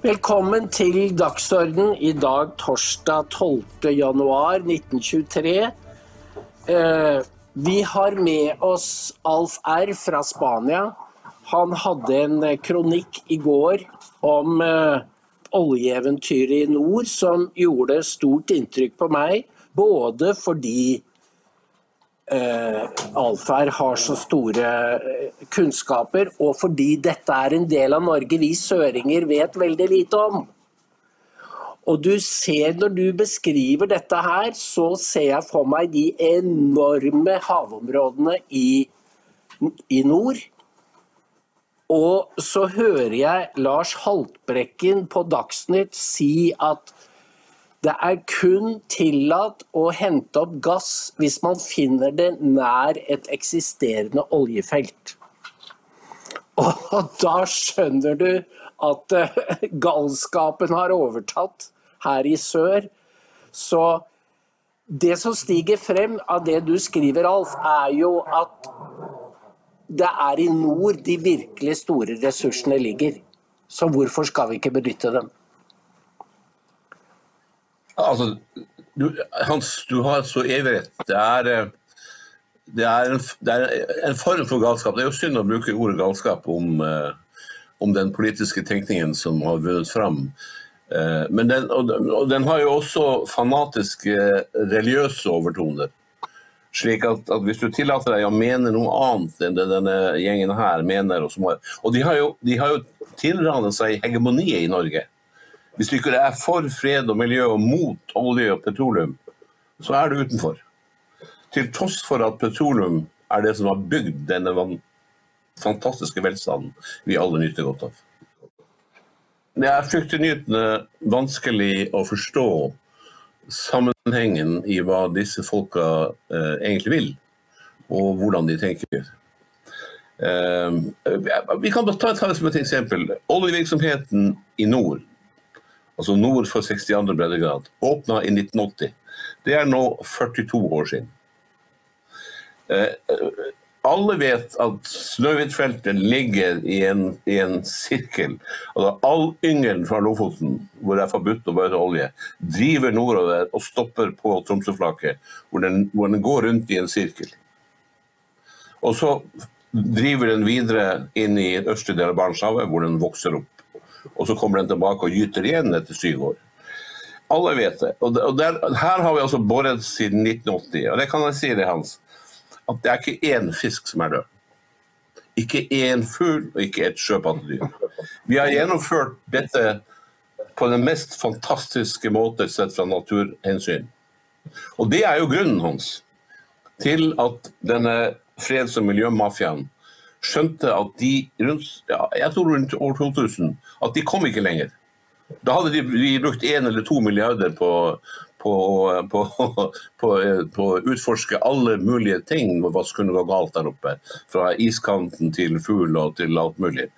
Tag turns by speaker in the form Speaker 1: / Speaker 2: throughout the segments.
Speaker 1: Velkommen til Dagsorden i dag, torsdag 12. januar 1923. Eh, vi har med oss Alf R. fra Spania. Han hadde en eh, kronikk i går om eh, oljeeventyret i nord som gjorde stort inntrykk på meg. Både fordi eh, har så store eh, kunnskaper, og fordi dette er en del av Norge vi søringer vet veldig lite om. Og du ser Når du beskriver dette her, så ser jeg for meg de enorme havområdene i, i nord. Og så hører jeg Lars Haltbrekken på Dagsnytt si at det er kun tillatt å hente opp gass hvis man finner det nær et eksisterende oljefelt. Og da skjønner du at eh, galskapen har overtatt her i sør. Så det som stiger frem av det du skriver, Alf, er jo at det er i nord de virkelig store ressursene ligger. Så hvorfor skal vi ikke benytte dem?
Speaker 2: Altså, du, Hans, du har så evig rett. Det er, eh, det, er en, det er, en, form for galskap. Det er jo synd å bruke ordet galskap om, eh, om den politiske tenkningen som har vunnet fram. Eh, men den, og den har jo også fanatiske religiøse overtoner. Slik at, at, Hvis du tillater deg å mene noe annet enn det denne gjengen her mener Og, og de har jo, de har jo tilranet seg hegemoniet i Norge. Hvis du ikke er for fred og miljø og mot olje og petroleum, så er du utenfor. Til tross for at petroleum er det som har bygd denne fantastiske velstanden vi alle nyter godt av. Det er fryktinngytende vanskelig å forstå sammenhengen i hva disse folka eh, egentlig vil, og hvordan de tenker. Eh, vi kan ta det som et eksempel. Oljevirksomheten i nord altså nord for 62. breddegrad, åpna i 1980. Det er nå 42 år siden. Eh, alle vet at Snøhvitfeltet ligger i en, i en sirkel. Altså, all yngelen fra Lofoten, hvor det er forbudt å bøte olje, driver nordover og stopper på Tromsøflaket, hvor, hvor den går rundt i en sirkel. Og så driver den videre inn i østre del av Barentshavet, hvor den vokser opp og så kommer den tilbake og gyter igjen etter syv år. Alle vet det. Og der, her har vi altså boret siden 1980. Og det kan jeg si det, Hans, at det er ikke én fisk som er død. Ikke én fugl og ikke ett sjøpattedyr. Vi har gjennomført dette på den mest fantastiske måte sett fra naturhensyn. Og det er jo grunnen hans til at denne freds- og miljømafiaen skjønte at de rundt, ja, jeg tror rundt år 2000 at de kom ikke lenger. Da hadde de, de brukt én eller to milliarder på, på, på, på, å utforske alle mulige ting hva som kunne gå galt der oppe. Fra iskanten til fugl og til alt mulig.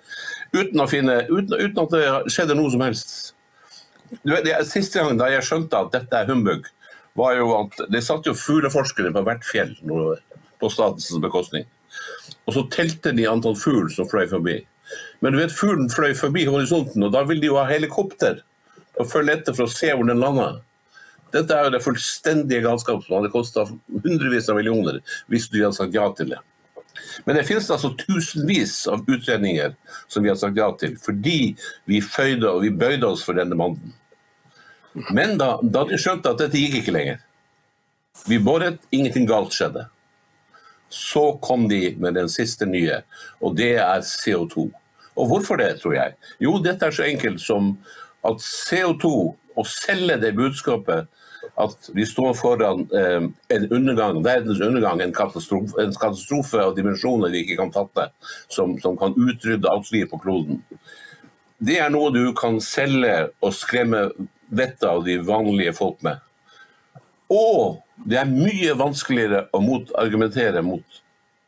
Speaker 2: Uten, finne, uten, uten at det skjedde noe som helst. Vet, det, siste gang da jeg skjønte at dette er humbug, var jo at det satt jo fugleforskere på hvert fjell på statens bekostning. Og så telte de antall fugl som fløy forbi. Men du vet, fuglen fløy forbi horisonten, og da vil de jo ha helikopter og følge etter for å se hvor den landa. Dette er jo det fullstendige galskap som hadde kosta hundrevis av millioner hvis du hadde sagt ja til det. Men det finnes altså tusenvis av utredninger som vi har sagt ja til, fordi vi føyde og vi bøyde oss for denne mannen. Men da, da de skjønte at dette gikk ikke lenger Vi boret, ingenting galt skjedde. Så kom de med den siste nye, og det er CO2. Og hvorfor det, tror jeg? Jo, dette er så enkelt som at CO2, å selge det budskapet at vi står foran eh, en undergang, verdens undergang, en katastrofe, en katastrofe av dimensjoner vi ikke kan fatte, som, som kan utrydde alt liv på kloden. Det er noe du kan selge og skremme vettet av de vanlige folk med. Og det er mye vanskeligere å motargumentere mot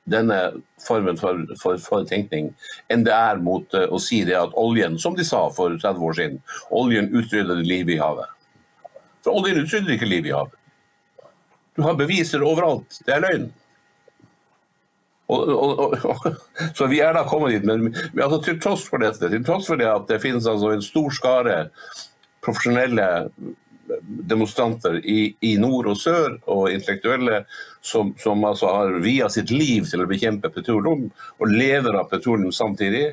Speaker 2: denne formen for, for, for, tenkning enn det er mot uh, å si det at oljen, som de sa for 30 år siden, oljen utrydder livet i havet. For oljen utrydder ikke livet i havet. Du har beviser overalt. Det er løgn. Og, og, og, så vi er da kommet dit. Men altså, til tross for dette, til tross for det at det finnes altså en stor skare profesjonelle demonstranter i, i, nord og sør, og intellektuelle som, som altså har via sitt liv til å bekjempe petroleum, og lever av petroleum samtidig,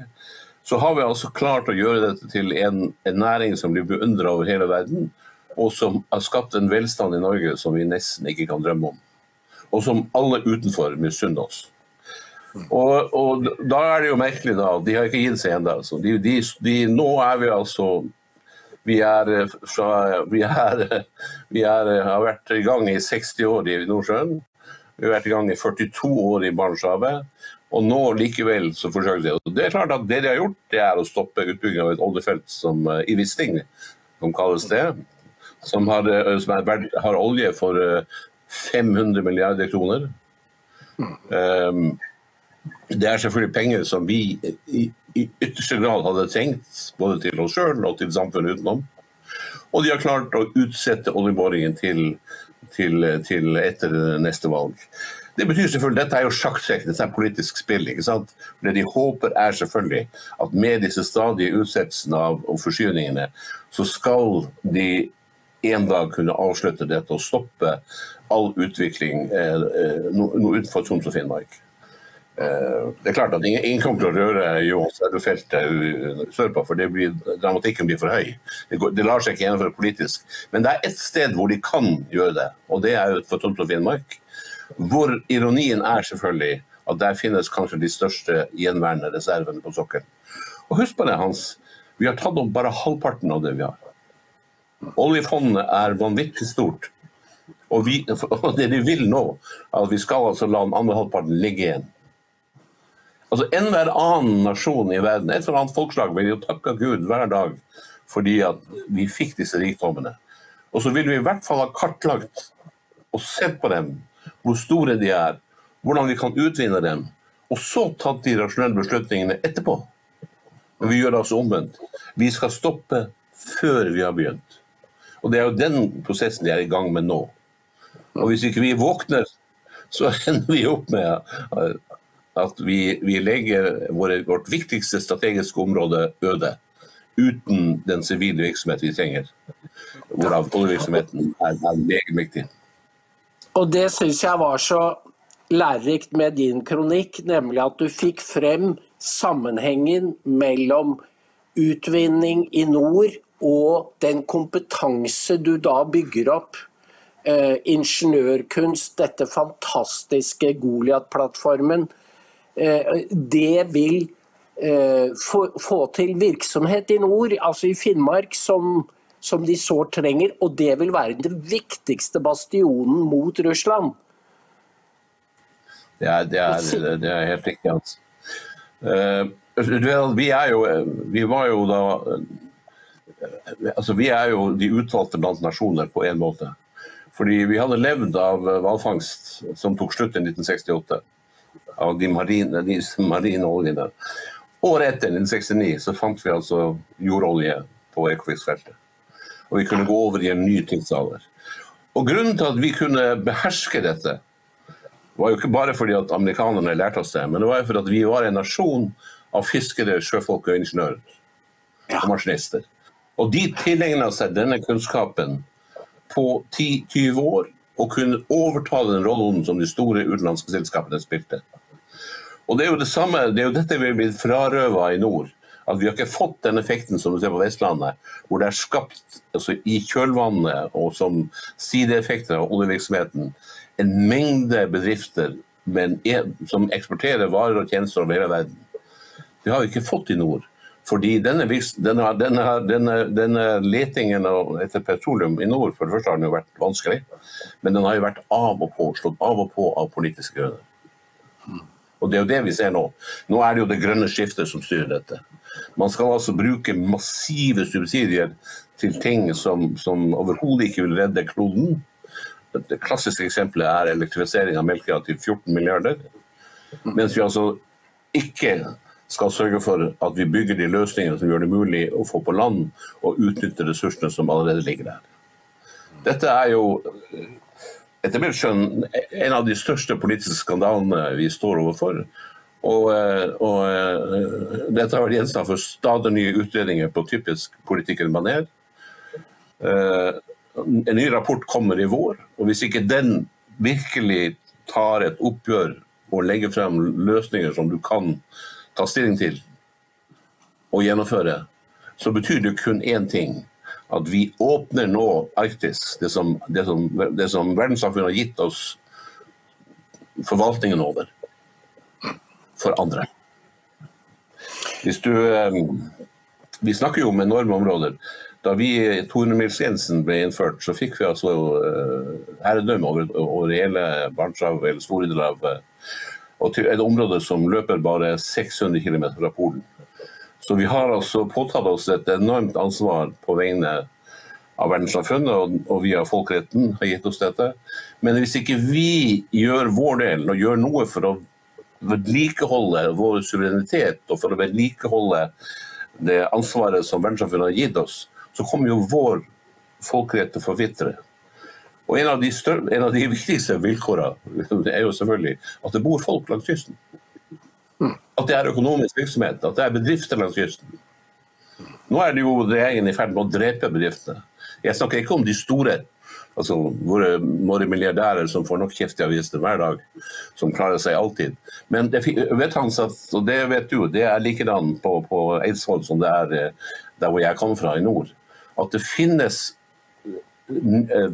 Speaker 2: så har vi altså klart å gjøre dette til en, en næring som blir beundra over hele verden, og som har skapt en velstand i Norge som vi nesten ikke kan drømme om. Og som alle utenfor misunner oss. Og, og, da er det jo merkelig da, de har ikke gitt seg ennå. Altså. Nå er vi altså vi, er fra, vi, er, vi er, har vært i gang i 60 år i Nordsjøen. Vi har vært i gang i 42 år i Barentshavet. Og nå likevel så forsøker de. Det er klart at det de har gjort, det er å stoppe utbygging av et oljefelt som, eh, i Wisting, som kalles det. Som har, eh, som er, har olje for 500 milliarder kroner. Um, det er selvfølgelig penger som vi i, i ytterste grad hadde trengt, både til oss sjøl og til samfunnet utenom. Og de har klart å utsette oljeboringen til, til, til, etter neste valg. Det betyr selvfølgelig, Dette er jo sjakktrekk, dette er politisk spill. ikke sant? Det de håper er selvfølgelig at med disse stadige utsettelsene av, og forsyningene, så skal de en dag kunne avslutte dette og stoppe all utvikling eh, eh, no, utenfor Troms og Finnmark. Eh, det er klart at Ingen kommer til å røre Johan sørpå, for blir, dramatikken blir for høy. Det, går, det, lar seg ikke gjennomføre politisk. Men det er ett sted hvor de kan gjøre det, og det er utenfor Troms og Finnmark. Hvor ironien er selvfølgelig at der finnes kanskje de største gjenværende reservene på sokkelen. Og husk på det, Hans. Vi har tatt opp bare halvparten av det vi har. Oljefondet er vanvittig stort. Og, vi, og det de vil nå, er at vi skal altså la den andre halvparten ligge igjen. Altså Enhver annen nasjon i verden, et eller annet folkeslag, vil jo takke Gud hver dag fordi at vi fikk disse rikdommene. Og så vil vi i hvert fall ha kartlagt og sett på dem, hvor store de er, hvordan vi kan utvinne dem, og så tatt de rasjonelle beslutningene etterpå. Men vi gjør det altså omvendt. Vi skal stoppe før vi har begynt. Og det er jo den prosessen de er i gang med nå. Og hvis ikke vi våkner, så ender vi opp med at vi, vi legger våre, vårt viktigste strategiske område øde. Uten den sivile virksomheten vi trenger. Hvorav oljevirksomheten er, er meget viktig.
Speaker 1: Og det syns jeg var så lærerikt med din kronikk, nemlig at du fikk frem sammenhengen mellom utvinning i nord og den kompetanse du da bygger opp. Eh, ingeniørkunst, dette fantastiske Goliat-plattformen det vil eh, få, til virksomhet i nord, altså i Finnmark, som, som de sårt trenger. Og det vil være den viktigste bastionen mot Russland.
Speaker 2: Det er, det er, det er helt riktig. Altså. Uh, vi er jo Vi var jo da altså Vi er jo de utvalgte blant nasjoner på en måte. Fordi vi hadde levd av hvalfangst som tok slutt i 1968 av de marine, de marine oljene. Året etter, 1969, så fant vi altså jordolje på Ekofisk-feltet. Og vi kunne gå over i en ny tidsalder. Og Grunnen til at vi kunne beherske dette, var jo ikke bare fordi at amerikanerne lærte oss det, men det var jo fordi at vi var en nasjon av fiskere, sjøfolk og ingeniører. Og maskinister. Og de tilegna seg denne kunnskapen på 10-20 år og kunne overta den rollen som de store utenlandske selskapene spilte. Og Det er jo det samme, det er jo dette vi er blitt frarøva i nord. At Vi har ikke fått den effekten som du ser på Vestlandet, hvor det er skapt altså, i kjølvannet og som sideeffekter av oljevirksomheten en mengde bedrifter en, som eksporterer varer og tjenester over hele verden. Det har vi ikke fått i nord. Fordi denne, denne, denne, denne, letingen etter petroleum i nord for det første har den jo vært vanskelig, men den har jo vært av og på, slått av og på av politiske grunner. Og Det er jo det vi ser nå. Nå er det jo det grønne skiftet som styrer dette. Man skal altså bruke massive subsidier til ting som, som overhodet ikke vil redde kloden. Det klassiske eksempelet er elektrifisering av Melkøya til 14 milliarder. Mens vi altså ikke skal sørge for at vi bygger de løsningene som gjør det mulig å få på land og utnytte ressursene som allerede ligger der. Dette er jo etter mitt skjønn en av de største politiske skandalene vi står overfor. Og, eh, og eh, dette har vært gjenstand for stadig nye utredninger på typisk politikermaner. Eh, En ny rapport kommer i vår, og hvis ikke den virkelig tar et oppgjør og legger frem løsninger som du kan ta stilling til og gjennomføre, så betyr det kun én ting. At vi åpner nå Arktis, det som, det som, det som verdenssamfunnet har gitt oss forvaltningen over, for andre. Hvis du, eh, vi snakker jo om enorme områder. Da vi 200-milsgrensen ble innført, så fikk vi altså uh, herredømme over, over hele Barentshavet, eller store deler av eh, og til et område som løper bare 600 km fra Polen. Så vi har altså påtatt oss et enormt ansvar på vegne av verdenssamfunnet, og, via folkeretten har gitt oss dette. Men hvis ikke vi gjør vår del, og gjør noe for å vedlikeholde vår suverenitet, og for å vedlikeholde det ansvaret som verdenssamfunnet har gitt oss, så kommer jo vår folkerett til å forvitre. Og en av, de større, en av de viktigste vilkårene er jo selvfølgelig at det bor folk langs kysten. At det er økonomisk virksomhet, at det er bedrifter langs kysten. Nå er det jo regjeringen i ferd med å drepe bedriftene. Jeg snakker ikke om de store, altså våre, våre milliardærer som får nok kjeft i avisene hver dag, som klarer seg alltid. Men det vet Hans at, og det vet du, det er likedan på, på Eidsvoll som det er eh, der hvor jeg kommer fra i nord. At det finnes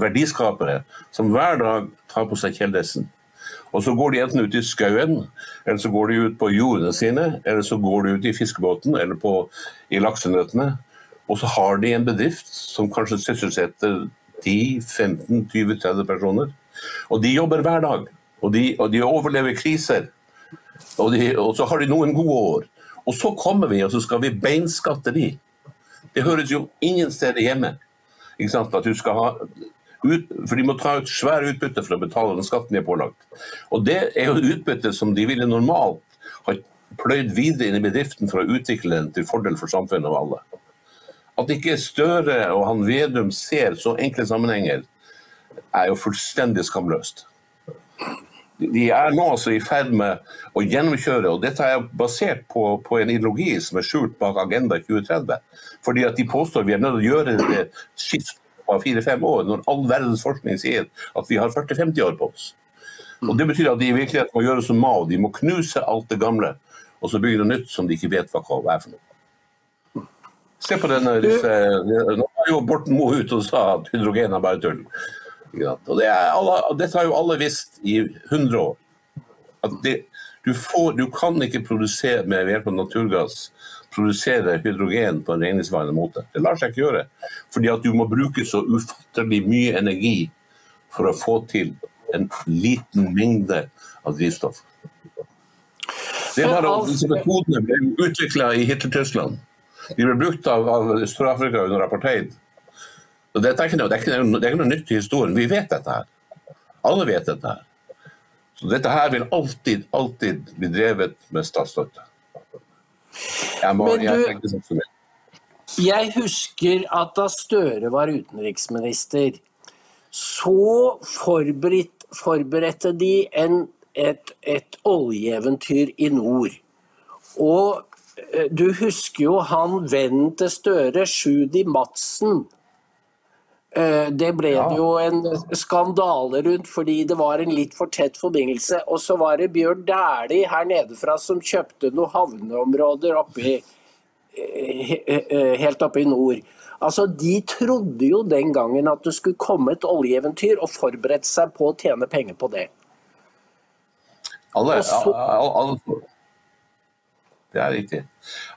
Speaker 2: verdiskapere som hver dag tar på seg kjeledressen. Og så går de enten ut i skauen, eller så går de ut på jordene sine, eller så går de ut i fiskebåten eller på, i laksenøttene. Og så har de en bedrift som kanskje sysselsetter 10-15-20-30 personer. Og de jobber hver dag. Og de, og de overlever kriser. Og, de, og, så har de noen gode år. Og så kommer vi og så skal vi beinskatte de. Det høres jo ingen steder hjemme. At du skal ha ut, for de må ta ut svær utbytte for å betale den skatten de er pålagt. Og det er jo utbytte som de ville normalt ha pløyd videre inn i bedriften for å utvikle den til fordel for samfunnet og alle. At ikke Støre og han Vedum ser så enkle sammenhenger, er jo fullstendig skamløst. De er nå altså i ferd med å gjennomkjøre, og dette er basert på, på en ideologi som er skjult bak Agenda 2030. Fordi at de påstår vi er nødt til å gjøre det skift av fire-fem år, når all verdens forskning sier at vi har 40-50 år på oss. Og Det betyr at de i virkeligheten må gjøre som Mao, de må knuse alt det gamle, og så bygge noe nytt som de ikke vet hva er for noe. Se på denne, disse, Nå var jo Borten Moe ute og sa at hydrogen er bare tull. Og det alle, Dette har jo alle visst i 100 år. At det, du, får, du, kan ikke produsere med hjelp av naturgass produsere hydrogen på en regningsvarende måte. Det lar seg ikke gjøre. Fordi at du må bruke så ufattelig mye energi for å få til en liten mengde av drivstoff. Disse metodene ble utvikla i Hitler-Tyskland. De ble brukt av, av Sør-Afrika under apartheid. Så dette er ikke, noe, det, er ikke noe, det er ikke noe nytt i historien. Vi vet dette her. Alle vet dette her. Så dette her vil alltid, alltid bli drevet med statsstøtte.
Speaker 1: Jeg, må, du, jeg, jeg husker at da Støre var utenriksminister, så forberedt, forberedte de en, et, et oljeeventyr i nord. Og eh, du husker jo han vennen til Støre, Sjudi Madsen. Eh, det ble det jo en skandale rundt fordi det var en litt for tett forbindelse. Og så var det Bjørn Dæhlie her nedefra som kjøpte noen havneområder oppi, eh, eh, helt oppe i nord. Altså, De trodde jo den gangen at det skulle komme et oljeeventyr, og forberedte seg på å tjene penger på det.
Speaker 2: Alle, så, alle, alle, det er riktig.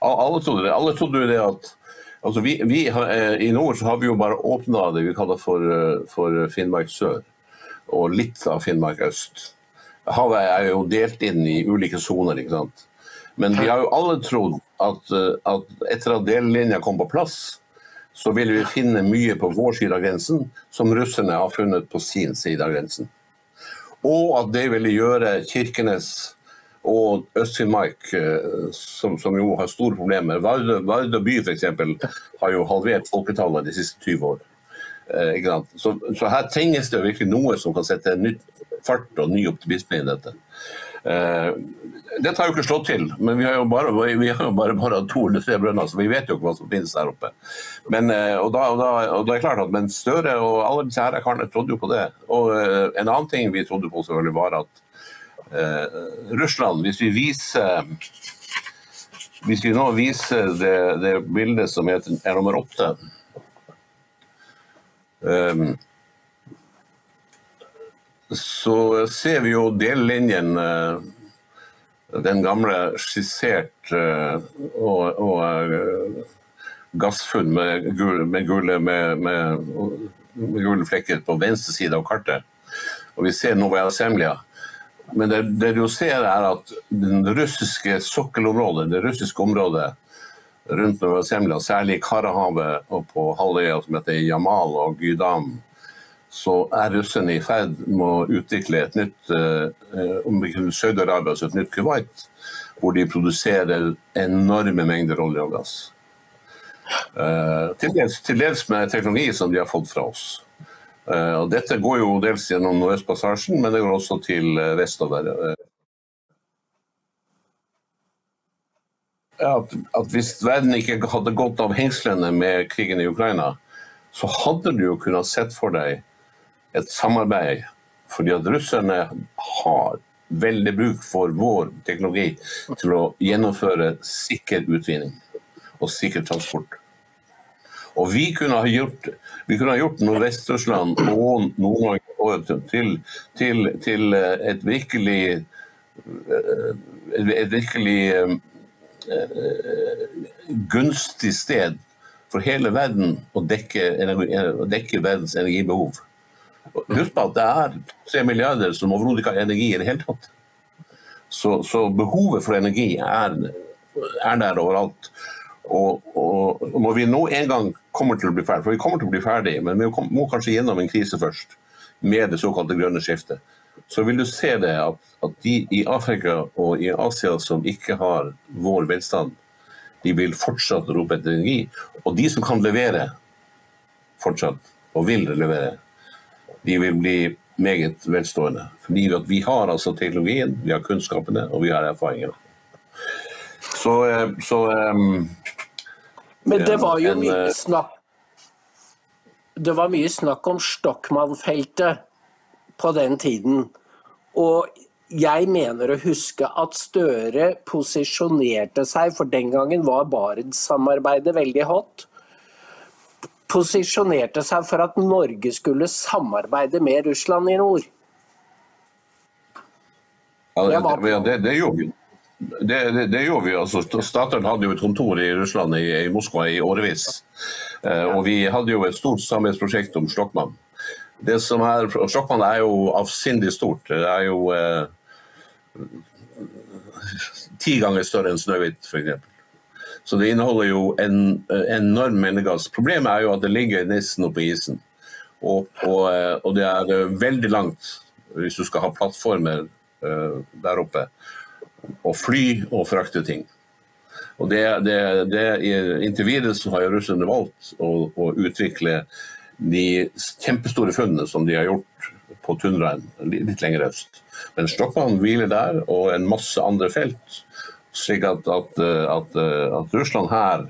Speaker 2: Alle trodde det. Alle trodde det at Altså vi, vi har, eh, I nord så har vi jo bare åpna det vi kaller for, eh, for, Finnmark sør, og litt av Finnmark øst. Havet er jo delt inn i ulike soner. ikke sant? Men vi har jo alle trodd at, eh, at etter at delelinja kom på plass, så ville vi finne mye på vår side av grensen som russerne har funnet på sin side av grensen. Og at det ville gjøre Kirkenes og Øst-Finnmark, eh, som, som, jo har store problemer. Vardø, Vardø by f.eks. har jo halvert folketallet de siste 20 år. Eh. Så, så her trenges det virkelig noe som kan sette nytt fart og ny optimisme i dette. Eh, dette har jo ikke slått til, men vi har jo bare, vi har jo bare, bare to eller tre brønner, så vi vet jo ikke hva som finnes der oppe. Men, og, da, og, da, og da er klart at men Støre og alle disse her karene trodde jo på det. Og en annen ting vi trodde på selvfølgelig var at Russland, hvis vi viser hvis vi nå viser det, det bildet som heter, er nummer åtte um, så ser vi jo dellinjen uh, Den gamle skissert uh, og, og gassfunn med, gul, med, gule, med, med, med, gule flekker på venstre side av kartet. Og vi ser Novaja Semlja. Men det, det, du ser er at det russiske sokkelområdet, det russiske området rundt Novaja Semlja, særlig i Karahavet og på halvøya som heter Jamal og Gydam, så er russerne i ferd med å utvikle et nytt eh, Saudi-Arabia, altså et nytt Kuwait, hvor de produserer enorme mengder olje og gass. Eh, til dels, til dels med teknologi som de har fått fra oss. Eh, og dette går jo dels gjennom Nordøstpassasjen, men det går også til eh, vestover. At, at, hvis verden ikke hadde gått av hengslene med krigen i Ukraina, så hadde du jo kunnet sett for deg et samarbeid. Fordi at russerne har veldig bruk for vår teknologi til å gjennomføre sikker utvinning og sikker transport. Og vi kunne ha gjort, vi kunne ha gjort Nordvest-Russland og Nord-Norge til, til, til, et virkelig et virkelig gunstig sted for hele verden å dekke, å dekke verdens energibehov. Husk på at det er tre milliarder som overhodet ikke har energi i det hele tatt. Så, så behovet for energi er, er der overalt. Og, og, når vi nå en gang kommer til å bli ferdig, for vi kommer til å bli ferdig, men vi må kanskje gjennom en krise først, med det såkalte grønne skiftet, så vil du se det at, at de i Afrika og i Asia som ikke har vår velstand, de vil fortsatt rope etter energi. Og de som kan levere fortsatt, og vil levere, de vil bli meget velstående. Fordi vi har altså teknologien, vi har kunnskapene og vi har erfaringene. Så, eh, så um,
Speaker 1: Men det var jo mye eh, snakk Det var mye snakk om Stockmann-feltet på den tiden. Og jeg mener å huske at Støre posisjonerte seg, for den gangen var Barentssamarbeidet veldig hot posisjonerte seg for at Norge skulle samarbeide med Russland i nord.
Speaker 2: Ja, det, det, det, gjorde vi. Det, det, det gjorde vi. Altså, Statoil hadde jo et kontor i Russland, i, i Moskva, i årevis. Eh, og vi hadde jo et stort samarbeidsprosjekt om Stokmann. Det som er, Stokmann er jo avsindig stort. Det er jo eh, ti ganger større enn Snøhvit, f.eks. Så det inneholder jo en enorm mengde. Problemet er jo at det ligger nesten i isen. Og, og, eh, og, det er eh, veldig langt hvis du skal ha plattformer uh, der oppe. Og fly og frakte ting. Og det, det, det, Inntil videre så har russerne valgt å, å, utvikle de kjempestore funnene som de har gjort på tundraen litt lenger øst. Men Stockmann hviler der, og en masse andre felt slik at, at, at, at Russland her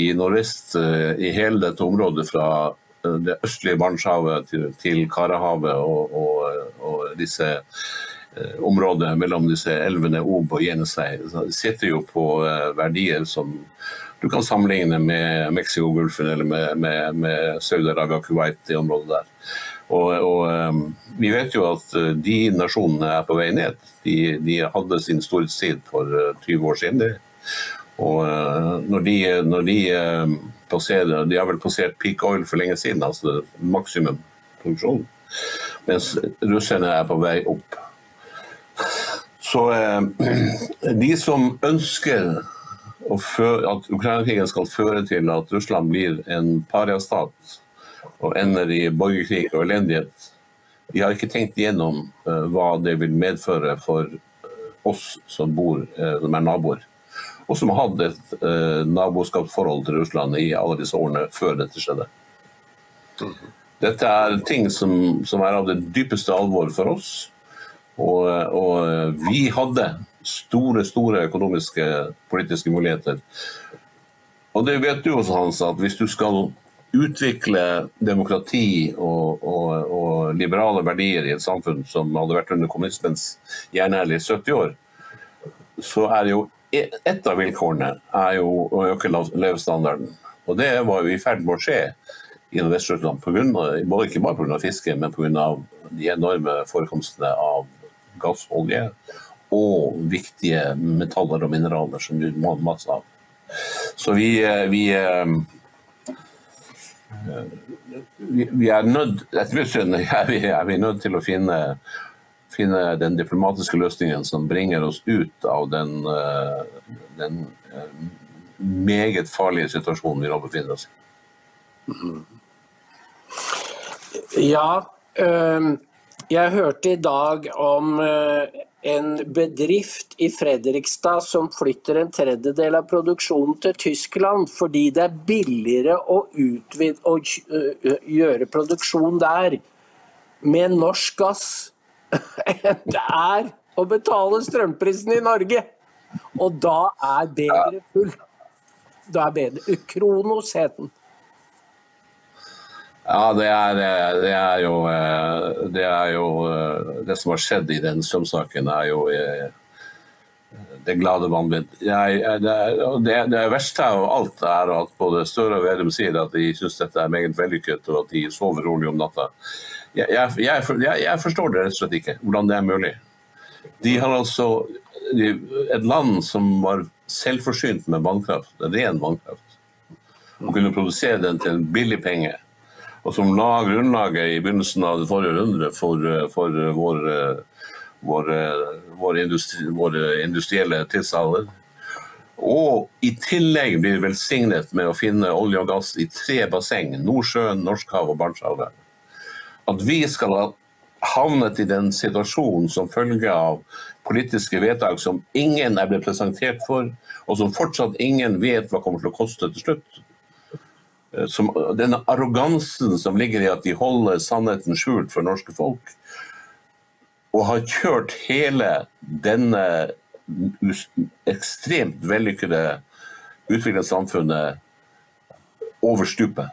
Speaker 2: i nordvest, i hele dette området fra det østlige Barentshavet til, til Karahavet og, og, og disse eh, området mellom disse elvene Ob og Jenisei sitter jo på eh, verdier som du kan sammenligne med Mexicogolfen eller med, med, med Saudi-Arabia Kuwait, det området der. Og, og, ehm, vi vet jo at eh, de nasjonene er på vei ned. De, de hadde sin storhetstid for 20 eh, år siden. Og eh, når de, når de passerer De har vel passert peak oil for lenge siden, altså maksimum produksjon. Mens russerne er på vei opp. Så de som ønsker at Ukraina-krigen skal føre til at Russland blir en pariastat og ender i borgerkrig og elendighet. De har ikke tenkt igjennom uh, hva det vil medføre for uh, oss som bor, som er naboer. Og som har hatt et naboskapsforhold til Russland i alle disse årene før dette skjedde. Dette er ting som, som er av det dypeste alvor for oss. Og, og vi hadde store, store økonomiske politiske muligheter. Og det vet du også, Hans, at hvis du skal utvikle demokrati og, og, og liberale verdier i et samfunn som hadde vært under kommunismens jernhæl i 70 år, så er jo e, et av vilkårene er jo å øke levestandarden. Og det var jo i ferd med å skje i Vest-Russland, ikke bare pga. fiske, men pga. de enorme forekomstene av gass, olje og viktige metaller og mineraler som du må ha masse av. Så vi, eh, vi eh, vi er nødt etter mitt syn er vi, er vi nødt til å finne, finne, den diplomatiske løsningen som bringer oss ut av den, eh, den meget farlige situasjonen vi nå befinner oss i.
Speaker 1: Ja, jeg hørte i dag om en bedrift i Fredrikstad som flytter en tredjedel av produksjonen til Tyskland fordi det er billigere å, utvide, å gjøre produksjon der med norsk gass enn det er å betale strømprisen i Norge. Og da er bedre full. Da er bedre Kronos het den.
Speaker 2: Ja, det er, eh, det er, jo, eh, det er jo eh, Det som har skjedd i den strømsaken, er jo det glade vanvidd. Det, det, det verste av alt er at både Støre og Vedum sier at de syns dette er meget vellykket, og at de sover rolig om natta. Jeg, jeg, jeg, forstår det rett og slett ikke, hvordan det er mulig. De har altså et land som var selvforsynt med vannkraft, ren vannkraft, og kunne produsere den til en billig penge og som la grunnlaget i begynnelsen av det forrige hundre for, for vår, vår, vår industri, våre industrielle tidsalder. Og i tillegg blir velsignet med å finne olje og gass i tre basseng, Nordsjøen, Norskhavet og Barentshavet. At vi skal ha havnet i den situasjonen som følge av politiske vedtak som ingen er blitt presentert for, og som fortsatt ingen vet hva kommer til å koste til slutt. Eh, som, denne arrogansen som ligger i at de holder sannheten skjult for norske folk, og har kjørt hele denne ekstremt vellykkede utviklingssamfunnet over stupet.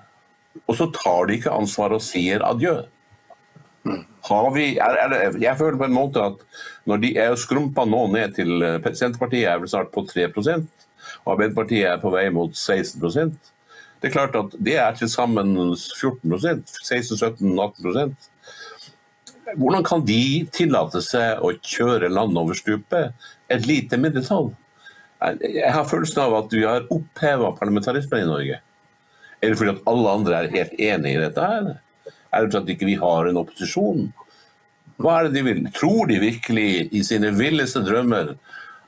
Speaker 2: Og så tar de ikke ansvar og sier adjø. Vi, er, er, jeg føler på en måte at når de er skrumpa nå ned til eh, Senterpartiet er vel snart på 3 og Arbeiderpartiet er på vei mot 16 det er klart at det er til sammen 14% 16-17-18 Hvordan kan de tillate seg å kjøre land over stupet? Et lite mindretall. Jeg har følelsen av at vi har oppheva parlamentarismen i Norge. Er det fordi at alle andre er helt enig i dette? her? Er det fordi at vi ikke har en opposisjon? Hva er det de vil? Tror de virkelig i sine villeste drømmer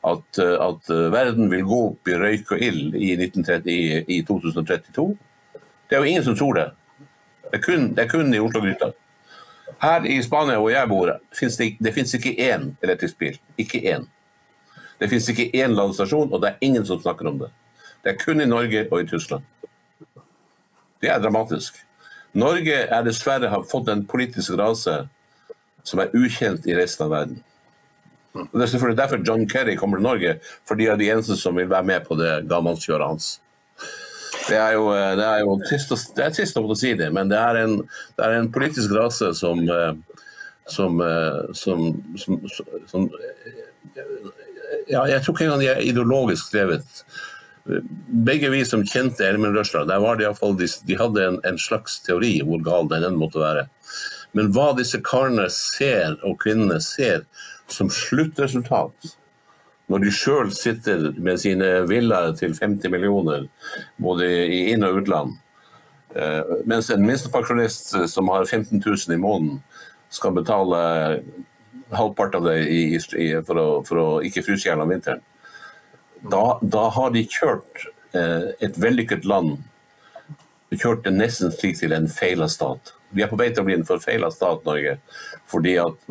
Speaker 2: at, eh, at, eh, verden vil gå opp i røyk og ild i, i, i 2032. Det er jo ingen som tror det. Det er kun, det er kun i Oslo-gryta. Her i Spania hvor jeg bor, finnes det, det finnes ikke én elektrisk bil. Ikke én. Det finnes ikke én landstasjon, og det er ingen som snakker om det. Det er kun i Norge og i Tyskland. Det er dramatisk. Norge er dessverre har fått en politisk rase som er ukjent i resten av verden. Og Det er selvfølgelig derfor John Kerry kommer til Norge, for de er de eneste som vil være med på det gammelkjøret hans. Det er jo, eh, det er jo trist, å, det er trist å si det, men det er en, det er en politisk rase som, eh, som, eh, som, som ja, Jeg tror ikke engang de er ideologisk drevet. Begge vi som kjente Elmen Røsler, der var det iallfall de, de hadde en, en, slags teori hvor gal den måtte være. Men hva disse karene ser, og kvinnene ser, som sluttresultat, når de sjøl sitter med sine villaer til 50 millioner, både i inn- og utland, eh, mens en minstepensjonist som har 15 000 i måneden, skal betale halvpart av det i, i, for, å, for, å, ikke fryse i hjel om vinteren, da, da, har de kjørt eh, et vellykket land kjørt det nesten slik til en feila stat. Vi er på vei til å bli en forfeila stat, Norge. Fordi at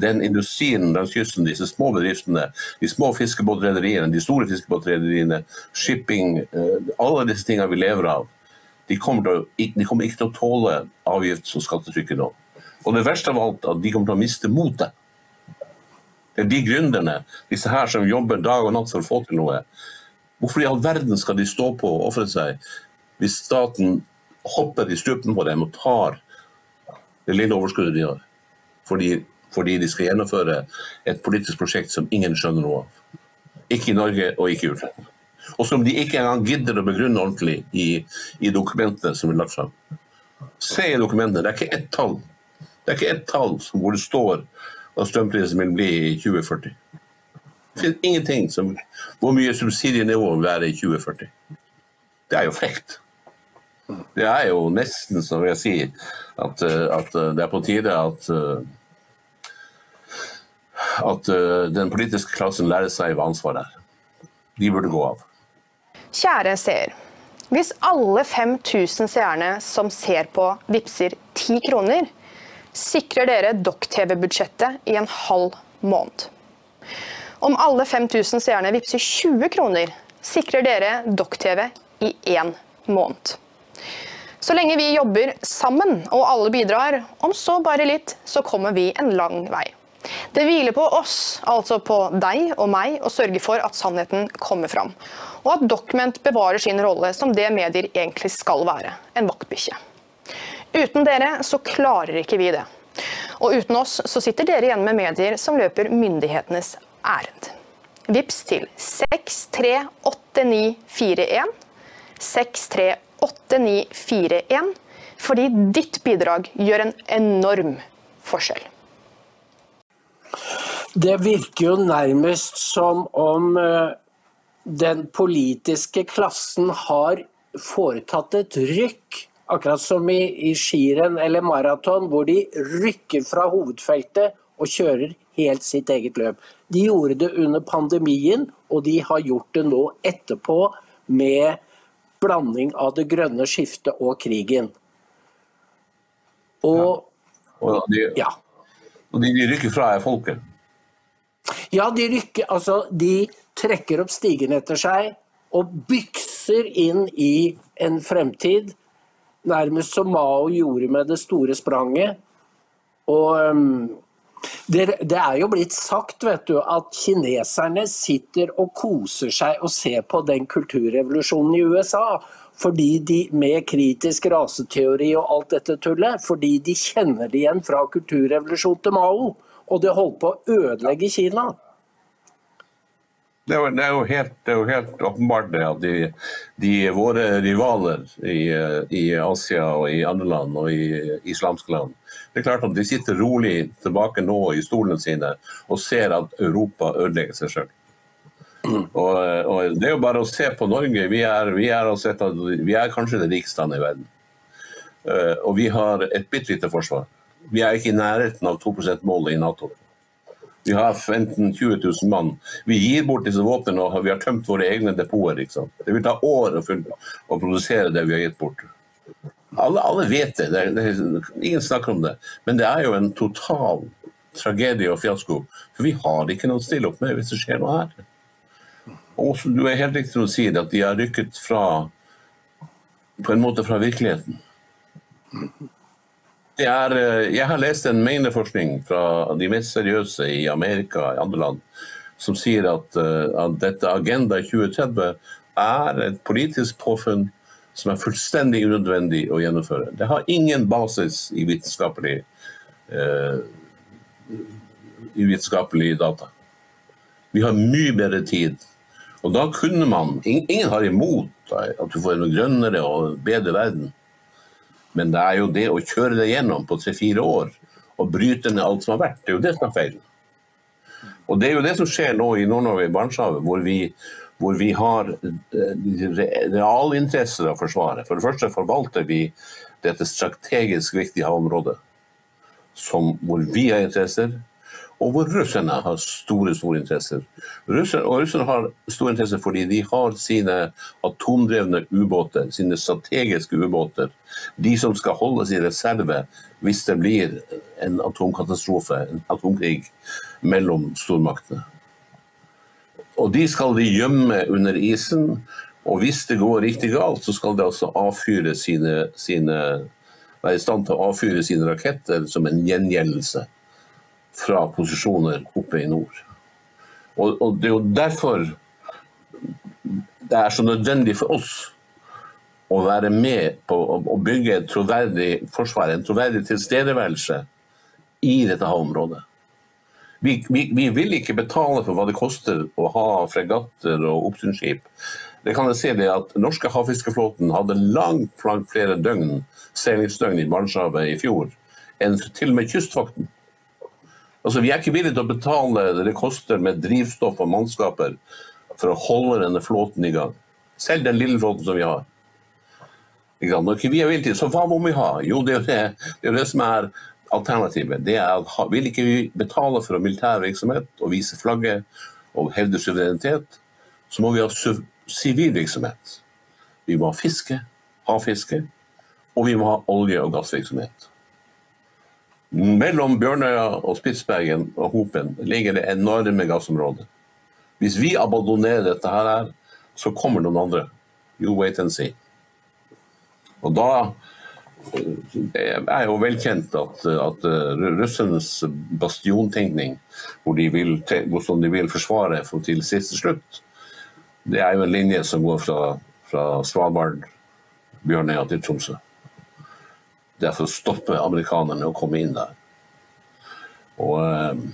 Speaker 2: den industrien langs kysten, disse små bedriftene, de små fiskebåtrederiene, de store fiskebåtrederiene, shipping, eh, alle disse tingene vi lever av, de kommer, å- de kommer ikke til å tåle avgifts- og skattetrykket nå. Og det verste av alt, at de kommer til å miste motet. Det er de gründerne, disse her som jobber dag og natt for å få til noe. Hvorfor i all verden skal de stå på og ofre seg hvis staten hopper i strupen på dem og tar det lille overskuddet de har? Fordi, fordi de skal gjennomføre et politisk prosjekt som ingen skjønner noe av. Ikke i Norge og ikke i utlandet. Og som de ikke engang gidder å begrunne ordentlig i, i dokumentene som er lagt fram. Se i dokumentene, det er ikke ett tall. Det er ikke ett tall hvor det står hva strømprisen vil bli i 2040. Det finnes ingenting som hvor mye subsidienivået vil være i 2040. Det er jo frekt. Det er jo nesten, som jeg sier, at, eh, at eh, det er på tide at eh, at den politiske klassen lærer seg hva ansvaret er. De burde gå av.
Speaker 3: Kjære seer. Hvis alle 5000 seerne som ser på, vippser 10 kroner, sikrer dere Dokk-TV-budsjettet i en halv måned. Om alle 5000 seerne vippser 20 kroner, sikrer dere Dokk-TV i én måned. Så lenge vi jobber sammen og alle bidrar, om så bare litt, så kommer vi en lang vei. Det hviler på oss, altså på deg og meg, å sørge for at sannheten kommer fram. Og at Document bevarer sin rolle som det medier egentlig skal være, en vaktbikkje. Uten dere så klarer ikke vi det. Og uten oss så sitter dere igjen med medier som løper myndighetenes ærend. Vips til 638941. 638941. Fordi ditt bidrag gjør en enorm forskjell.
Speaker 1: Det virker jo nærmest som om eh, den politiske klassen har foretatt et rykk. Akkurat som i, i skirenn eller maraton, hvor de rykker fra hovedfeltet og kjører helt sitt eget løp. De gjorde det under pandemien, og de har gjort det nå etterpå med blanding av det grønne skiftet og krigen. Og
Speaker 2: Og de,
Speaker 1: ja.
Speaker 2: og de, de rykker fra er folket.
Speaker 1: Ja, de rykker Altså, de trekker opp stigen etter seg og bykser inn i en fremtid, nærmest som Mao gjorde med det store spranget. Og um, det, det er jo blitt sagt, vet du, at kineserne sitter og koser seg og ser på den kulturrevolusjonen i USA. Fordi de, med kritisk raseteori og alt dette tullet, fordi de kjenner det igjen fra kulturrevolusjonen til Mao. Og det holdt på å ødelegge Kina.
Speaker 2: Det er, jo, helt, det er jo helt åpenbart det at de, de våre rivaler i, i Asia og i andre land og i islamske land Det er klart at de sitter rolig tilbake nå i stolene sine og ser at Europa ødelegger seg sjøl. Og, og Det er jo bare å se på Norge. Vi er, vi er, altså et vi er kanskje det rikeste landet i verden. Eh, Og vi har et bitte lite forsvar. Vi er ikke i nærheten av 2 %-målet i Nato. Vi har 15 000-20 000 mann. Vi gir bort disse våpnene og vi har tømt våre egne depoter. Det vil ta år å, å produsere det vi har gitt bort. Alle, alle vet det. det, det ingen snakker om det. Men det er jo en total tragedie og fiasko. For vi har ikke noe å stille opp med hvis det skjer noe her. Og også, du er helt riktig når du sier det, at de har rykket fra på en måte fra virkeligheten. Er, eh, jeg har lest en mengdeforskning fra de mest seriøse i Amerika og andre land som sier at, eh, at dette Agenda 2030 er et politisk påfunn som er fullstendig unødvendig å gjennomføre. Det har ingen basis i vitenskapelig, eh, i vitenskapelig data. Vi har mye bedre tid. Og da kunne man Ingen har imot at du får en grønnere og bedre verden. Men det er jo det å kjøre det gjennom på tre-fire år og bryte ned alt som har vært, det er jo det som er feil. Og det er jo det som skjer nå i Nord-Norge, i Barentshavet, hvor vi, hvor vi har eh, realinteresser av Forsvaret. For det første forvalter vi dette strategisk viktige havområdet, som, hvor vi har interesser, og hvor russerne har store store interesser. Russer, og russerne har store interesser fordi de har sine atomdrevne ubåter, sine strategiske ubåter. De som skal holdes i reserve hvis det blir en atomkatastrofe, en atomkrig, mellom stormaktene. Og de skal de gjemme under isen, Og hvis det går riktig galt, så skal de altså avfyre sine, sine være i stand til å avfyre sine raketter som en gjengjeldelse fra posisjoner oppe i nord. Og, og det er jo derfor det er så nødvendig for oss å være med på å, bygge et troverdig forsvar, en troverdig tilstedeværelse i dette havområdet. Vi, vi, vi, vil ikke betale for hva det koster å ha fregatter og oppsynsskip. Det kan jeg si det at norske havfiskeflåten hadde langt, langt flere døgn, seilingsdøgn i Barentshavet i fjor enn til og med Kystvakten. Altså, vi er ikke villige til å betale det det koster med drivstoff og mannskaper for å holde denne flåten i gang. Selv den lille flåten som vi har. Når ikke vi er villige til, så hva må vi ha? Jo, det er jo det, det, er det som er alternativet. Det er at Vil ikke vi betale for militær virksomhet og vise flagget og hevde suverenitet, så må vi ha sivil virksomhet. Vi må ha fiske, havfiske, og vi må ha olje- og gassvirksomhet. Mellom Bjørnøya og Spitsbergen og Hopen ligger det enorme gassområder. Hvis vi abandonerer dette her, så kommer noen andre. You wait and see. Og da det er jo velkjent at, at russernes bastiontenkning, hvor de vil, hvordan de vil forsvare for til siste slutt, det er jo en linje som går fra, fra Svalbard, Bjørnøya til Tromsø. Det er for å stoppe amerikanerne å komme inn der. Og, eh,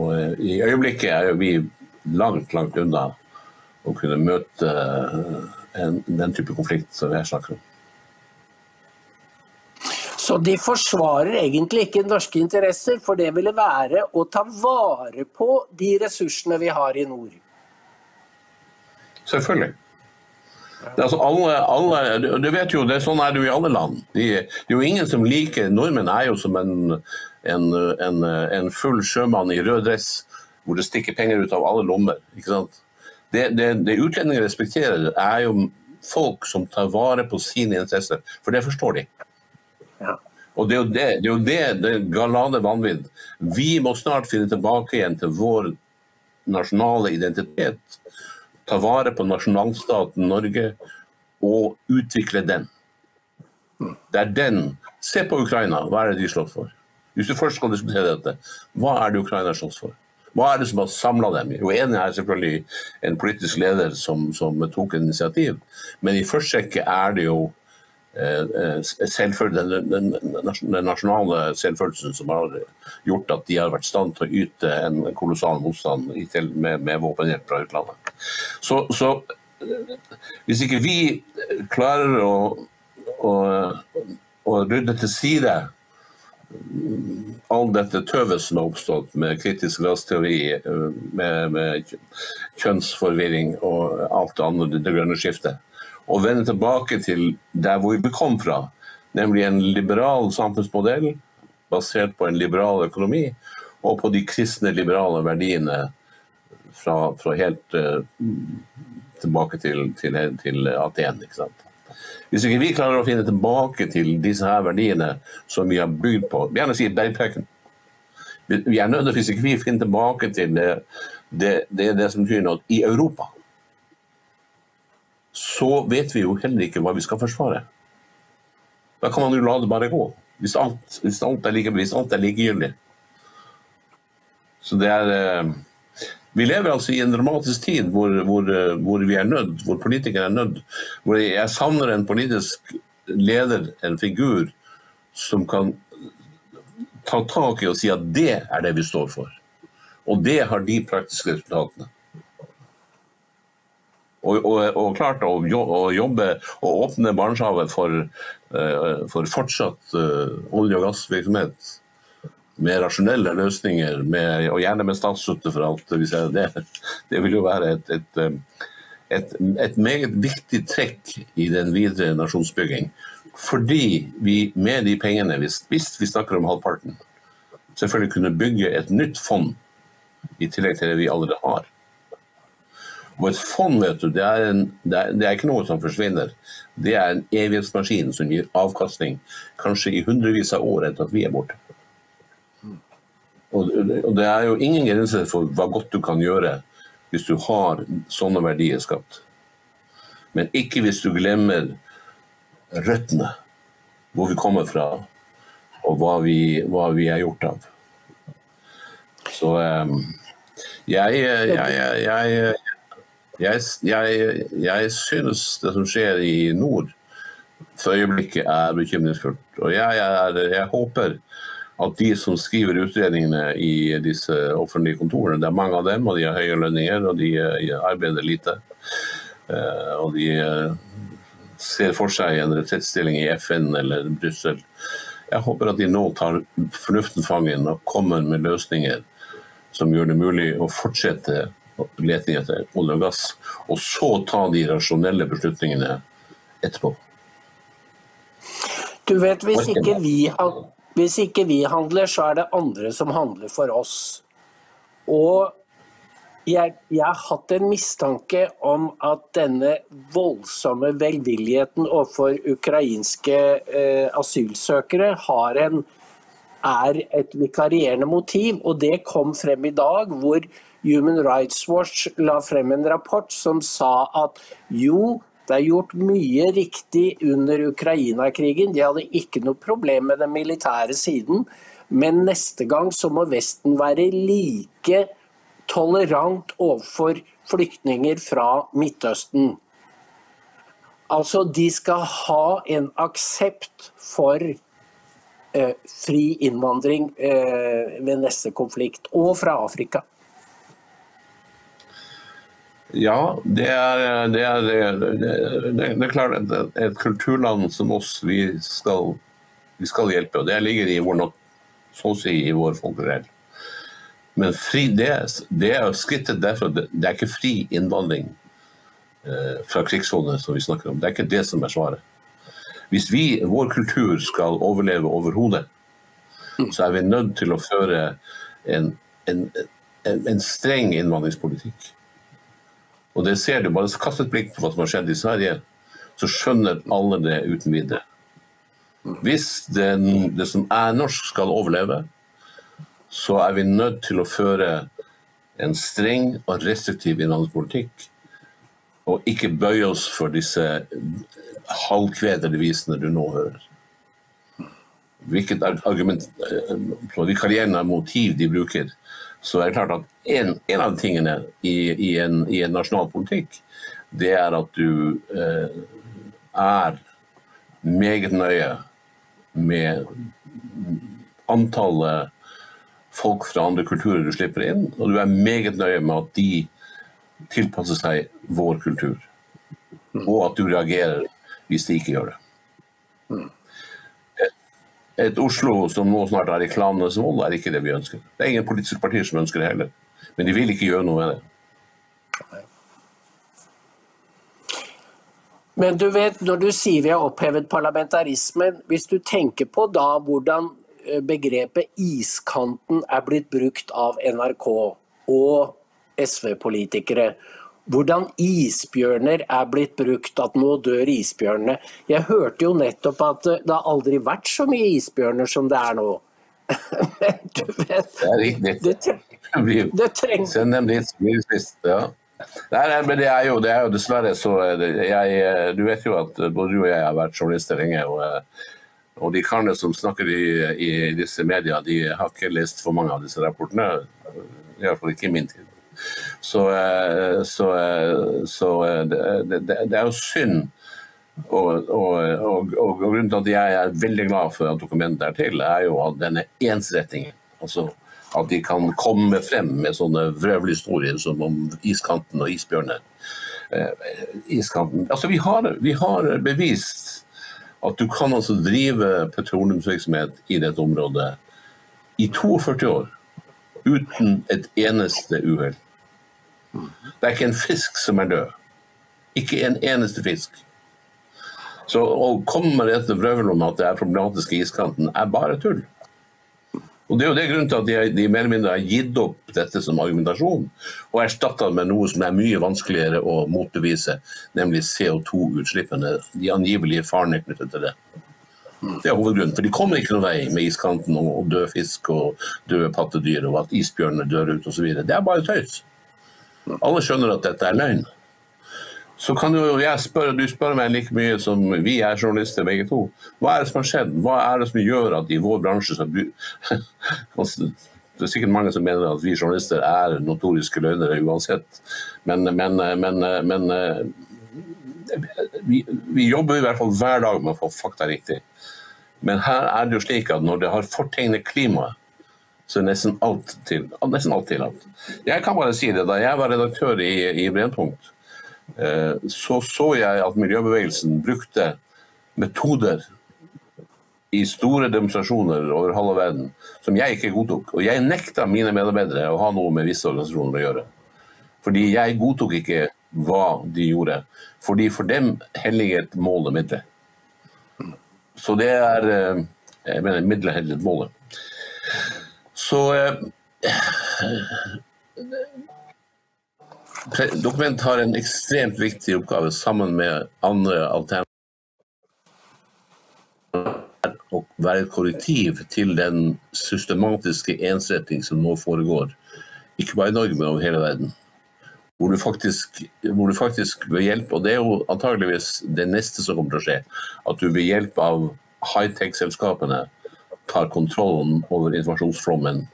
Speaker 2: og i øyeblikket er vi langt, langt unna å kunne møte en, den type konflikt som jeg snakker om.
Speaker 1: Så de forsvarer egentlig ikke norske interesser, for det ville være å ta vare på de ressursene vi har i nord?
Speaker 2: Selvfølgelig. Altså alle, alle, du vet jo, det er Sånn er det jo i alle land. De, det er jo ingen som liker Nordmenn er jo som en, en, en, en full sjømann i rød dress hvor det stikker penger ut av alle lommer. Det, det, det utlendinger respekterer, er jo folk som tar vare på sine interesser, for det forstår de. Og det er jo det, det, er jo det, det galane vanvidd. Vi må snart finne tilbake igjen til vår nasjonale identitet. Ta vare på nasjonalstaten Norge og utvikle den. Det er den. Se på Ukraina, hva er det de slåss for? Hvis du først skal diskutere dette, hva er det Ukraina slåss for? Hva er det som har samla dem? Jo, En er selvfølgelig en politisk leder som, som tok et initiativ, men i første rekke er det jo den, den, den, nasjonale selvfølelsen som har gjort at de har vært i stand til å yte en kolossal motstand med, med våpenhjelp fra utlandet. Så, så, hvis ikke vi klarer å, å, å rydde til side all dette tøvet som har oppstått med kritisk rasteori, med, med, kjønnsforvirring og alt det andre, det grønne skiftet, og vende tilbake til der hvor vi kom fra, nemlig en liberal samfunnsmodell basert på en liberal økonomi og på de kristne, liberale verdiene fra, fra helt uh, tilbake til, til, til Aten. Hvis ikke vi klarer å finne tilbake til disse her verdiene som vi har bygd på, gjerne si bergprekken Vi er nødt til, hvis ikke vi finner tilbake til det, det, det, det som betyr noe i Europa, så vet vi jo heller ikke hva vi skal forsvare. Da kan man jo la det bare gå. Hvis alt, hvis alt er, like, hvis alt er likegyldig. Så det er eh, vi lever altså i en dramatisk tid hvor, hvor, hvor vi er nødt, hvor politikere er nødt. Hvor jeg savner en politisk leder, en figur, som kan ta tak i og si at det er det vi står for. Og det har de praktiske resultatene. Og, og, og klart å jobbe og åpne Barentshavet for, eh, for fortsatt eh, olje- og gassvirksomhet med rasjonelle løsninger, med, og gjerne med statsstøtte for alt. Det, det vil jo være et, et, um, et, et, meget viktig trekk i den videre nasjonsbygging. Fordi vi med de pengene, hvis, hvis vi snakker om halvparten, selvfølgelig kunne bygge et nytt fond i tillegg til det vi allerede har. Og et fond vet du, det er, en, det, er, det er, ikke noe som forsvinner. Det er en evighetsmaskin som gir avkastning kanskje i hundrevis av år etter at vi er borte. Og det er jo ingen grenser for hva godt du kan gjøre hvis du har sånne verdier skapt. Men ikke hvis du glemmer røttene. Hvor vi kommer fra, og hva vi, hva vi er gjort av. Så um, jeg, jeg, jeg, jeg, jeg, jeg, jeg synes det som skjer i nord for øyeblikket er bekymringsfullt. Og jeg, er, jeg håper at de som skriver utredningene i disse offentlige kontorene, det er mange av dem, og de har høye lønninger, og de eh, arbeider lite. Eh, og de eh, ser for seg en retrettstilling i FN eller Brussel. Jeg håper at de nå tar fornuften fangen og kommer med løsninger som gjør det mulig å fortsette leting etter olje og gass, og så ta de rasjonelle beslutningene etterpå.
Speaker 1: Du vet, hvis ikke, vi, hvis ikke vi handler, så er det andre som handler for oss. Og jeg, jeg, har hatt en mistanke om at denne voldsomme velvilligheten overfor ukrainske eh, asylsøkere har en, er et vikarierende motiv. Og det kom frem i dag, hvor Human Rights Watch la frem en rapport som sa at jo, det er gjort mye riktig under Ukraina-krigen. De hadde ikke noe problem med den militære siden. Men neste gang så må Vesten være like tolerant overfor flyktninger fra Midtøsten. Altså, de skal ha en aksept for fri innvandring eh, ved neste konflikt, og fra Afrika.
Speaker 2: Ja, det er, det er, det er, det er klart at et kulturland som oss, vi skal, vi skal hjelpe. og Det ligger i vår, så å si, i vår folkerett. Men fri, det, er skrittet derfor, det er ikke fri innvandring eh, fra krigssoner som vi snakker om. Det er ikke det som er svaret. Hvis vi, vår kultur skal overleve overhodet, så er vi nødt til å føre en, en, en, en streng innvandringspolitikk. Og det ser du, bare kast et blikk på hva som har skjedd i Sverige, så skjønner alle det uten videre. Hvis det, det som er norsk skal overleve, så er vi nødt til å føre en streng og restriktiv innvandringspolitikk. Og ikke bøye oss for disse halvkvedede visene du nå hører. Hvilket argument, vikarierende motiv de bruker, så er det klart at en, en av tingene i, i, en, i, en, nasjonal politikk, det er at du eh, er meget nøye med antallet folk fra andre kulturer du slipper inn, og du er meget nøye med at de tilpasser seg vår kultur. Og at du reagerer hvis de ikke gjør det et Oslo som nå snart er i klanenes vold, er ikke det vi ønsker. Det er ingen politiske partier som ønsker det heller. Men de vil ikke gjøre noe med det.
Speaker 1: Men du vet, når du sier vi har opphevet parlamentarismen, hvis du tenker på da hvordan eh, begrepet iskanten er blitt brukt av NRK og SV-politikere, hvordan isbjørner er blitt brukt, at nå dør isbjørnene. Jeg hørte jo nettopp at det har aldri vært så mye isbjørner som det er nå.
Speaker 2: Men du vet Det er riktig. Det, tre det dit. Ja. Nei, det er, jo, det er jo dessverre så jeg, Du vet jo at både du og jeg har vært journalister lenge. og, og de karene som snakker i, i disse media, de har ikke lest for mange av disse rapportene. Iallfall ikke i min tid. Så, eh, så, eh, så eh, det, det, er jo synd. Og, og, og, og, grunnen til at jeg er veldig glad for at dokumentet er til, er jo at denne ensrettingen. Altså at de kan komme frem med sånne vrøvlhistorier som om iskanten og isbjørner. iskanten. Altså, vi har, vi har bevist at du kan altså drive petroleumsvirksomhet i dette området i 42 år uten et eneste uhell. Det er ikke en fisk som er død. Ikke en eneste fisk. Så å komme med dette vrøvlet om at det er problematisk i iskanten, er bare tull. Og Det er jo det grunnen til at de, de mer eller mindre har gitt opp dette som argumentasjon, og erstatta det med noe som er mye vanskeligere å motbevise, nemlig CO2-utslippene. De angivelige farene knyttet til det. Det er hovedgrunnen. For de kommer ikke noen vei med iskanten og død fisk og døde pattedyr og at isbjørnene dør ut osv. Det er bare tøys. Alle skjønner at dette er løgn. så kan jo jeg spørre, du spør meg like mye som vi er journalister begge to. Hva er det som har skjedd? Hva er det som gjør at i vår bransje så du, Det er sikkert mange som mener at vi journalister er notoriske løgnere uansett. Men, men, men, men vi, vi, jobber i hvert fall hver dag med å få fakta riktig. Men her er det jo slik at når det har fortegnet klimaet, så nesten alt til, nesten alt tillatt. Jeg kan bare si det, da jeg var redaktør i, i Brennpunkt, eh, så så jeg at miljøbevegelsen brukte metoder i store demonstrasjoner over halve verden som jeg ikke godtok. Og jeg nekta mine medarbeidere å ha noe med visse organisasjoner å gjøre. Fordi jeg godtok ikke hva de gjorde. Fordi for dem helliget målet middelet. Så det er eh, Jeg mener middelet helliget målet. Så eh, Dokument har en ekstremt viktig oppgave sammen med andre alternativer å være et korrektiv til den systematiske ensretting som nå foregår, ikke bare i Norge, men over hele verden. Hvor du faktisk, hvor du faktisk ved hjelp, og det er jo antageligvis det neste som kommer til å skje, at du ved hjelp av high-tech-selskapene tar kontrollen over informasjonsflommen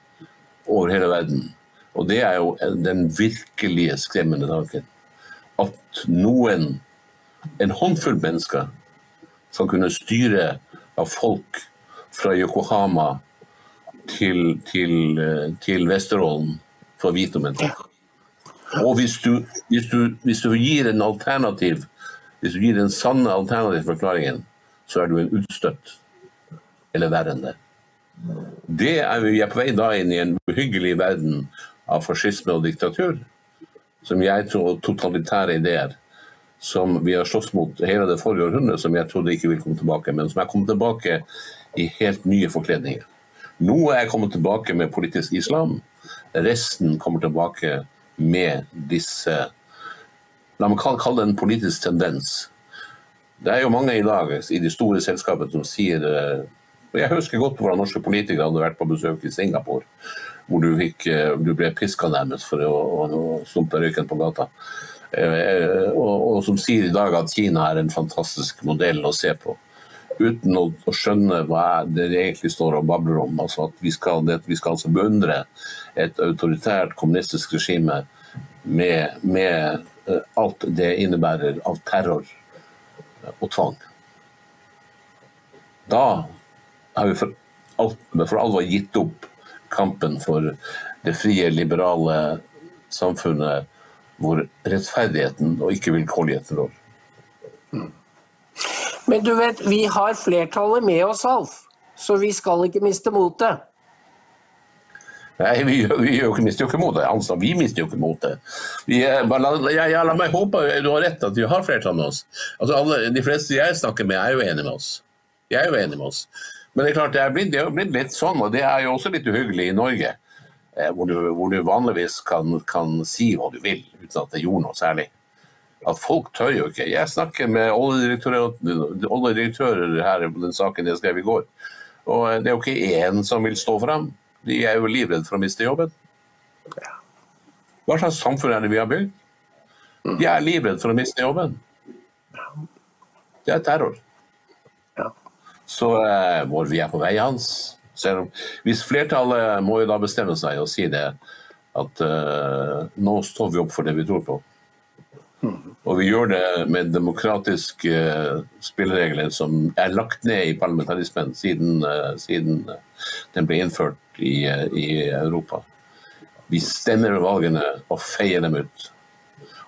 Speaker 2: over hele verden. Og det er jo den virkelige skremmende tanken. At noen, en håndfull mennesker, skal kunne styre av folk fra Yokohama til, til, til Vesterålen for å vite om en sak. Og hvis du, hvis, du, hvis du, gir en alternativ, hvis du gir den sanne alternative forklaringen, så er du en utstøtt. Eller enn det. Er vi er på vei da inn i en uhyggelig verden av fascisme og diktatur, som jeg tror totalitære ideer som vi har slåss mot hele det forrige århundret, som jeg trodde ikke ville komme tilbake, men som er kommet tilbake i helt nye forkledninger. Noe er kommet tilbake med politisk islam, resten kommer tilbake med disse La meg kalle det en politisk tendens. Det er jo mange i dag i de store selskapene som sier eh, Jeg husker godt hvordan norske politikere hadde vært på besøk i Singapore, hvor du, fikk, eh, du ble piska nærmest for å, å, å stumpe røyken på gata. Eh, og, og, som sier i dag at Kina er en fantastisk modell å se på. Uten å, å skjønne hva det egentlig står og babler om. Altså at vi skal, det, vi skal altså beundre et autoritært kommunistisk regime med, med alt det innebærer av terror og tvang. Da har vi for, for alvor gitt opp kampen for det frie, liberale samfunnet hvor rettferdigheten og ikke vilkårligheten rår.
Speaker 1: Men du vet, vi har flertallet med oss, Alf. Så vi skal ikke miste motet.
Speaker 2: Nei, vi, vi, vi mister jo ikke motet. Altså, vi mister jo ikke motet. La meg håpe du har rett at vi har flertall med oss. Altså, alle, de fleste jeg snakker med, er jo enige med oss. De er jo enige med oss. Men det er klart, det er blitt, det er blitt litt sånn, og det er jo også litt uhyggelig i Norge. Eh, hvor du, hvor du vanligvis kan, kan, si hva du vil uten at det gjorde noe særlig. At folk tør jo ikke. Jeg snakker med oljedirektører, her på den saken jeg skrev i går. Og det er jo ikke én som vil stå fram. De er jo livredde for å miste jobben. Hva slags samfunn er det vi har bygd? De er livredde for å miste jobben. Det er terror. Så eh, hvor vi er på vei, Hans selv om, hvis flertallet må jo da bestemme seg og si det, at uh, nå står vi opp for det vi tror på. Og vi gjør det med demokratiske uh, spilleregler som er lagt ned i parlamentarismen siden, uh, siden den ble innført i, i, Europa. Vi stemmer ved valgene og feier dem ut.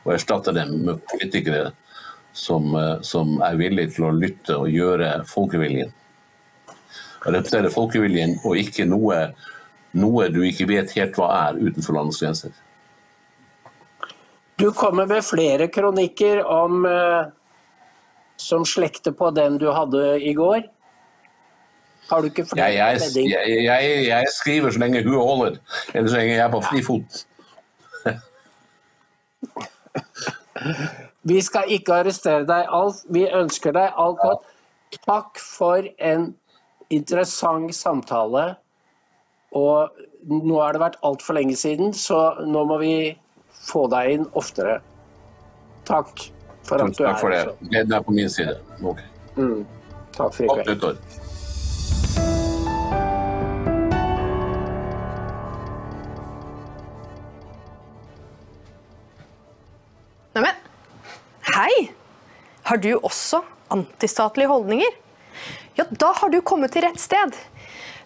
Speaker 2: Og erstatter dem med politikere som, som er villige til å lytte og gjøre folkeviljen representerer folkeviljen, og ikke noe, noe du ikke vet helt hva er utenfor landets grenser.
Speaker 1: Du kommer med flere kronikker om, eh, som slekter på den du hadde i går. Har du ikke flere?
Speaker 2: Jeg, jeg, jeg, jeg skriver så lenge huet holder, eller så lenge jeg er på fri fot.
Speaker 1: Vi skal ikke arrestere deg, Alf. Vi ønsker deg alt godt. Takk for en interessant samtale. Og nå har det vært altfor lenge siden, så nå må vi få deg inn oftere. Takk. for at du
Speaker 2: Takk for
Speaker 1: er
Speaker 2: det. Gleden er på min side. Ok.
Speaker 1: Takk for i kveld.
Speaker 3: Har du også antistatlige holdninger? Ja, da har du kommet til rett sted.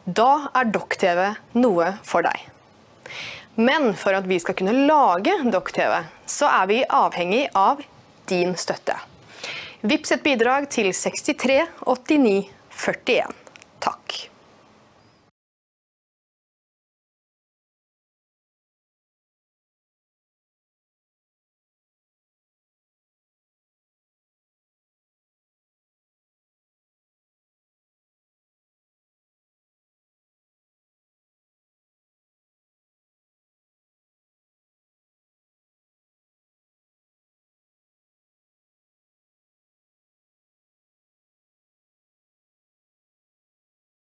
Speaker 3: Da er Dokk-TV noe for deg. Men for at vi skal kunne lage Dokk-TV, så er vi avhengig av din støtte. Vips et bidrag til 63 89 41. Takk.